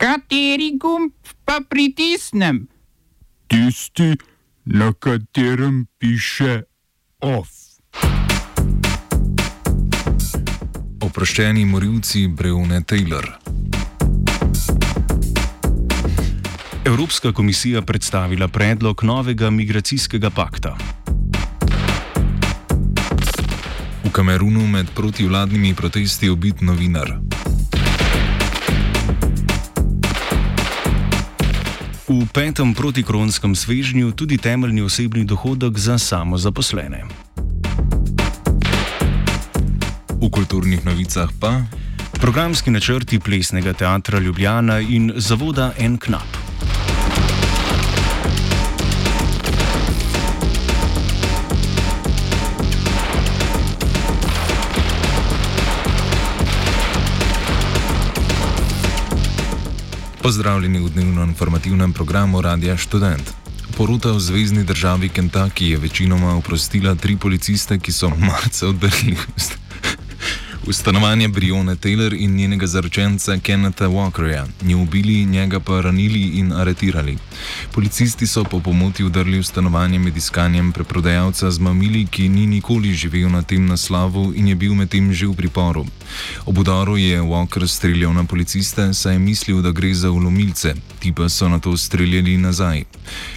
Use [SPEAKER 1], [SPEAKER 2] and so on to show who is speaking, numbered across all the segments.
[SPEAKER 1] Kateri gumb pa pritisnem?
[SPEAKER 2] Tisti, na katerem piše OF.
[SPEAKER 3] Oproščeni morilci Breune Taylor.
[SPEAKER 4] Evropska komisija predstavila predlog novega migracijskega pakta.
[SPEAKER 3] V Kamerunu med protivladnimi protesti ubit novinar.
[SPEAKER 4] V petem protikronskem svežnju tudi temeljni osebni dohodek za samozaposlene.
[SPEAKER 3] V kulturnih novicah pa
[SPEAKER 4] Programski načrti plesnega teatra Ljubljana in zavoda En Knap.
[SPEAKER 3] Pozdravljeni v dnevno-informativnem programu Radia Student. Porota v zvezdni državi Kentucky je večinoma oprostila tri policiste, ki so marca odbrali v stanovanje Brione Taylor in njenega zaročenca Kenneta Walkerja, nje ubili, njega pa ranili in aretirali. Policisti so po pomoti vdrli v stanovanje med iskanjem preprodajalca z mamili, ki ni nikoli živel na tem naslovu in je bil medtem že v priporu. Ob udaru je Walker streljal na policiste, saj je mislil, da gre za ulomilce, ti pa so na to streljali nazaj.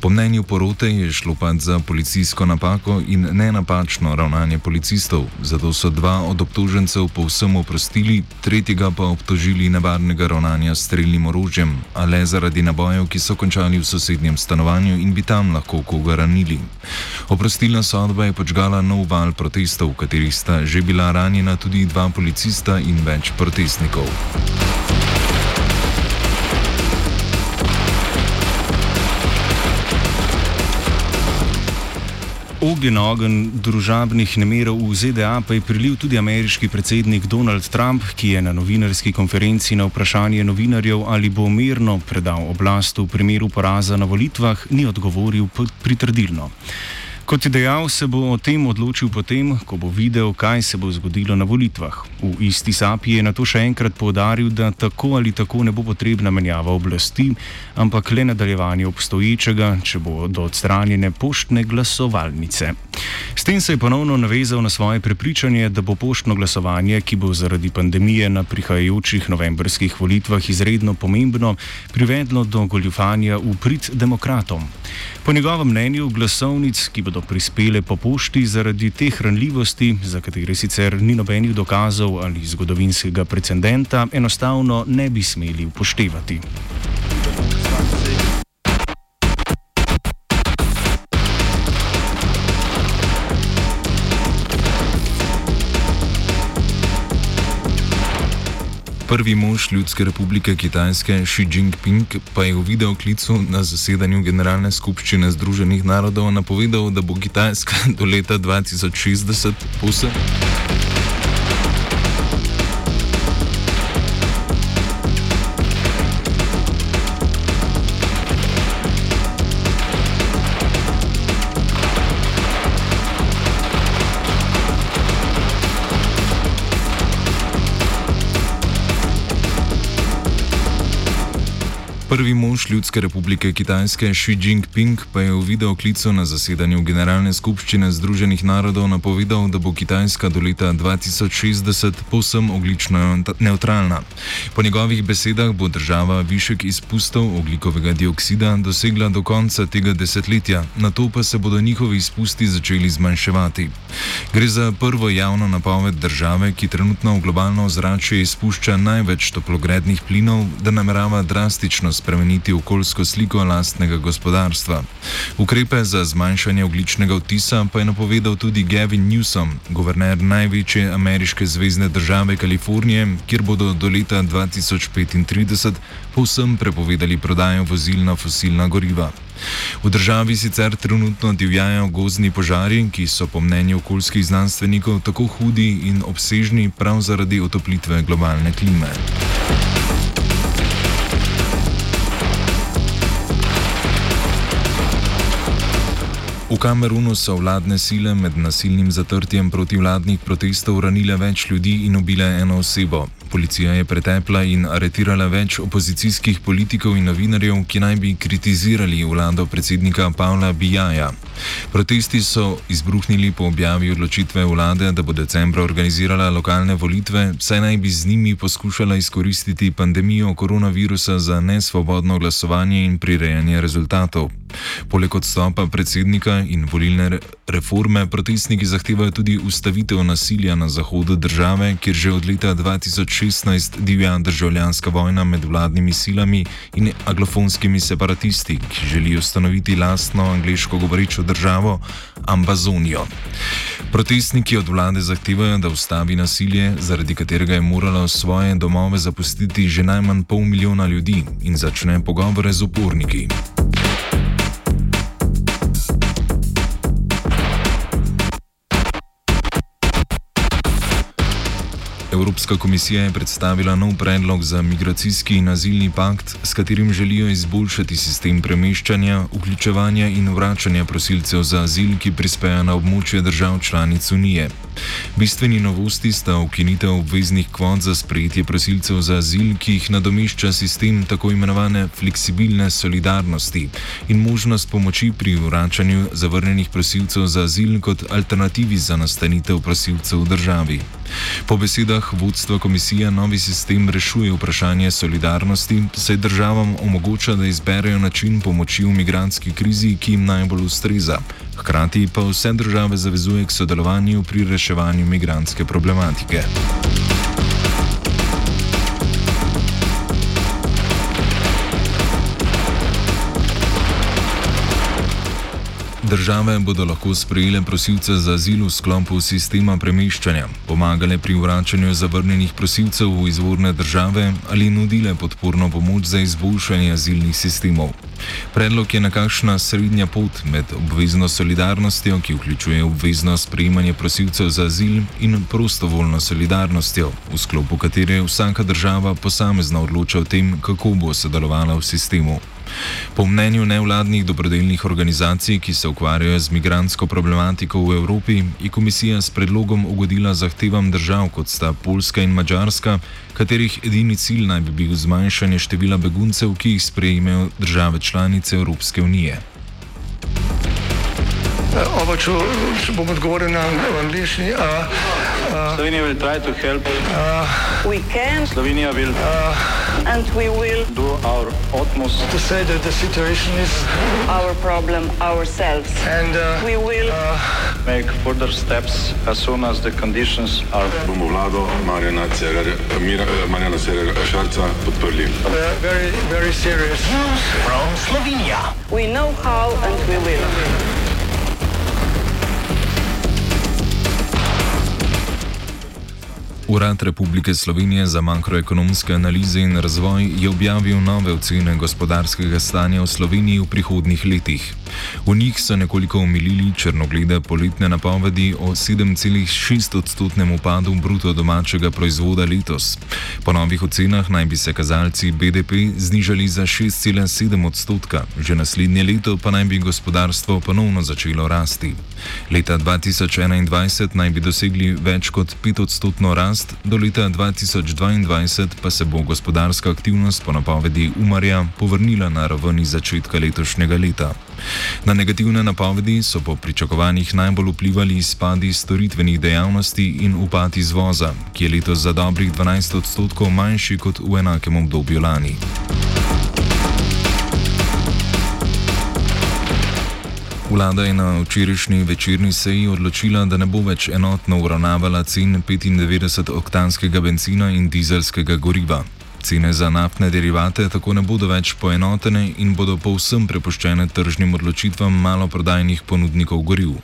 [SPEAKER 3] Po mnenju porote je šlo pa za policijsko napako in ne napačno ravnanje policistov, zato so dva od obtožencev povsem oprostili, tretjega pa obtožili nevarnega ravnanja s streljnim orožjem, a le zaradi nabojev, ki so končali v sosednjem stanovanju in bi tam lahko koga ranili. Oprostilna sodba je počgala nov val protestov, v katerih sta že bila ranjena tudi dva policista in več protestnikov.
[SPEAKER 4] Ognjen ogenj družabnih nemerov v ZDA pa je prilil tudi ameriški predsednik Donald Trump, ki je na novinarski konferenci na vprašanje novinarjev, ali bo mirno predal oblast v primeru poraza na volitvah, ni odgovoril pritrdilno. Kot je dejal, se bo o tem odločil potem, ko bo videl, kaj se bo zgodilo na volitvah. V isti sapi je na to še enkrat povdaril, da tako ali tako ne bo potrebna menjava oblasti, ampak le nadaljevanje obstoječega, če bo do odstranjene poštne glasovalnice. S tem se je ponovno navezal na svoje prepričanje, da bo poštno glasovanje, ki bo zaradi pandemije na prihajajočih novembrskih volitvah izredno pomembno, privedlo do goljufanja v prid demokratom. Po njegovem mnenju glasovnic, ki bodo prispele po pošti zaradi teh ranljivosti, za katere sicer ni nobenih dokazov ali zgodovinskega precedenta, enostavno ne bi smeli upoštevati.
[SPEAKER 3] Prvi mož Ljudske republike Kitajske Xi Jinping pa je v videoklicu na zasedanju Generalne skupščine Združenih narodov napovedal, da bo Kitajska do leta 2060 posebej. Prvi mož Ljudske republike Kitajske Xi Jinping pa je v videoklicu na zasedanju Generalne skupščine Združenih narodov napovedal, da bo Kitajska do leta 2060 povsem oglično neutralna. Po njegovih besedah bo država višek izpustov oglikovega dioksida dosegla do konca tega desetletja, na to pa se bodo njihovi izpusti začeli zmanjševati. Gre za prvo javno napoved države, ki trenutno v globalno ozračje izpušča največ toplogrednih plinov, da namerava drastično spremeniti spremeniti okoljsko sliko lastnega gospodarstva. Ukrepe za zmanjšanje ogličnega vtisa pa je napovedal tudi Gavin Newsom, guverner največje ameriške zvezdne države Kalifornije, kjer bodo do leta 2035 povsem prepovedali prodajo vozil na fosilna goriva. V državi sicer trenutno divjajo gozni požari, ki so po mnenju okoljskih znanstvenikov tako hudi in obsežni prav zaradi otoplitve globalne klime. V Kamerunu so vladne sile med nasilnim zatrtjem protivladnih protestov ranile več ljudi in ubile eno osebo. Policija je pretepla in aretirala več opozicijskih politikov in novinarjev, ki naj bi kritizirali vlado predsednika Pavla Bijaja. Protesti so izbruhnili po objavi odločitve vlade, da bo decembra organizirala lokalne volitve, saj naj bi z njimi poskušala izkoristiti pandemijo koronavirusa za nesvobodno glasovanje in prirejanje rezultatov. Poleg odstopa predsednika in volilne reforme, protestniki zahtevajo tudi ustavitev nasilja na zahodu države, kjer že od leta 2016 divja državljanska vojna med vladnimi silami in aglofonskimi separatisti, ki želijo ustanoviti lastno angliško govorečo državo Ambazonijo. Protestniki od vlade zahtevajo, da ustavi nasilje, zaradi katerega je moralo svoje domove zapustiti že najmanj pol milijona ljudi in začne pogovore z uporniki. Evropska komisija je predstavila nov predlog za migracijski in azilni pakt, s katerim želijo izboljšati sistem premeščanja, vključevanja in vračanja prosilcev za azil, ki prispejo na območje držav članic Unije. Bistveni novosti sta ukinitev obveznih kvot za sprejetje prosilcev za azil, ki jih nadomešča sistem tako imenovane fleksibilne solidarnosti in možnost pomoči pri vračanju zavrnjenih prosilcev za azil kot alternativi za nastanitev prosilcev v državi. Po besedah vodstva komisije novi sistem rešuje vprašanje solidarnosti, saj državam omogoča, da izberejo način pomoči v migranski krizi, ki jim najbolj ustreza. Hkrati pa vse države zavezuje k sodelovanju pri reševanju migranske problematike. Države bodo lahko sprejele prosilce za azil v sklopu sistema premeščanja, pomagale pri vračanju zavrnjenih prosilcev v izvorne države ali nudile podporno pomoč za izboljšanje azilnih sistemov. Predlog je nekakšna srednja pot med obvezno solidarnostjo, ki vključuje obvezno sprejemanje prosilcev za azil, in prostovoljno solidarnostjo, v sklopu katere vsaka država posamezno odloča o tem, kako bo sodelovala v sistemu. Po mnenju nevladnih dobrodelnih organizacij, ki se ukvarjajo z migransko problematiko v Evropi, je komisija s predlogom ugodila zahtevam držav, kot sta Poljska in Mačarska, katerih edini cilj naj bi bil zmanjšanje števila beguncev, ki jih sprejmejo države članice Evropske unije.
[SPEAKER 5] Oba, če, bom odgovoril na angliški.
[SPEAKER 6] Slovenija will try to help.
[SPEAKER 5] Uh,
[SPEAKER 7] We can
[SPEAKER 6] Slovenija will
[SPEAKER 5] uh,
[SPEAKER 7] and we will
[SPEAKER 6] do our utmost
[SPEAKER 5] to say that the situation is,
[SPEAKER 7] our problem ourselves.
[SPEAKER 5] and uh,
[SPEAKER 7] We will
[SPEAKER 5] uh,
[SPEAKER 6] make further steps as soon as the conditions are
[SPEAKER 8] bomo vlado Marjana Cererja, Mira, eh, Marjana Cererja Šarca podprli.
[SPEAKER 5] we're very, very serious.
[SPEAKER 7] we know how and we will.
[SPEAKER 3] Urad Republike Slovenije za makroekonomske analize in razvoj je objavil nove ocene gospodarskega stanja v Sloveniji v prihodnih letih. V njih so nekoliko omilili črnoglede poletne napovedi o 7,6 odstotnem upadu bruto domačega proizvoda letos. Po novih ocenah naj bi se kazalci BDP znižali za 6,7 odstotka, že naslednje leto pa naj bi gospodarstvo ponovno začelo rasti. Leta 2021 naj bi dosegli več kot 5 odstotno rast, do leta 2022 pa se bo gospodarska aktivnost po napovedi Umarja povrnila na raven iz začetka letošnjega leta. Na negativne napovedi so po pričakovanjih najbolj vplivali izpadi storitvenih dejavnosti in upad izvoza, ki je letos za dobrih 12 odstotkov manjši kot v enakem obdobju lani. Vlada je na včerajšnji večerni seji odločila, da ne bo več enotno uravnavala cen 95-oktanskega benzina in dizelskega goriva. Cene za naftne derivate tako ne bodo več poenotene in bodo povsem prepuščene tržnim odločitvam maloprodajnih ponudnikov goriv.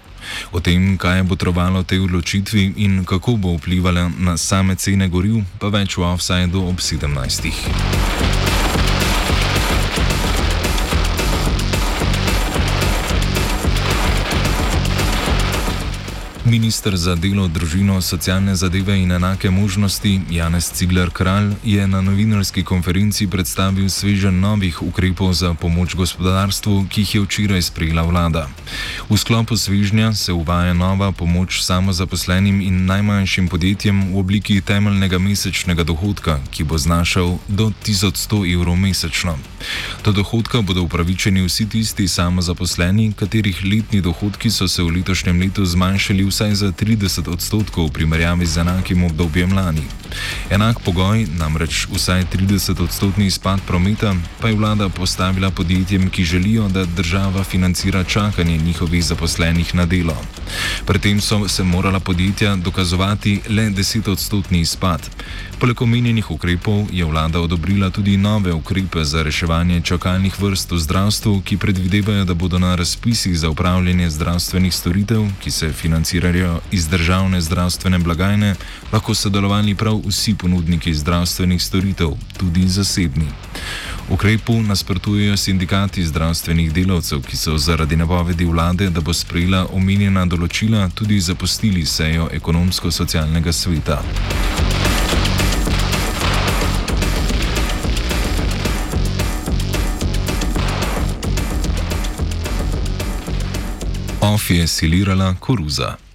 [SPEAKER 3] O tem, kaj je botrovalo tej odločitvi in kako bo vplivala na same cene goriv, pa več v offsajdu ob 17. Ministr za delo, družino, socialne zadeve in enake možnosti Janez Cigler Kralj je na novinarski konferenci predstavil svežen novih ukrepov za pomoč gospodarstvu, ki jih je včeraj sprejela vlada. V sklopu svežnja se uvaja nova pomoč samozaposlenim in najmanjšim podjetjem v obliki temeljnega mesečnega dohodka, ki bo znašal do 1100 evrov mesečno. Do dohodka bodo upravičeni vsi tisti samozaposleni, katerih letni dohodki so se v letošnjem letu zmanjšali vsaj za 30 odstotkov v primerjavi z enakim obdobjem lani. Enak pogoj, namreč vsaj 30 odstotni izpad prometa, pa je vlada postavila podjetjem, ki želijo, da država financira čakanje njihovih zaposlenih na delo. Pri tem so se morala podjetja dokazovati le 10 odstotni izpad. Poleg omenjenih ukrepov je vlada odobrila tudi nove ukrepe za reševanje čakalnih vrst v zdravstvu, ki predvidevajo, da bodo na razpisih za upravljanje zdravstvenih storitev, ki se financirajo iz državne zdravstvene blagajne, lahko sodelovali prav vsi ponudniki zdravstvenih storitev, tudi zasebni. Ukrepu nasprotujejo sindikati zdravstvenih delavcev, ki so zaradi napovedi vlade, da bo sprejela omenjena določila, tudi zapustili sejo ekonomsko-socialnega sveta. Of je silirala koruza.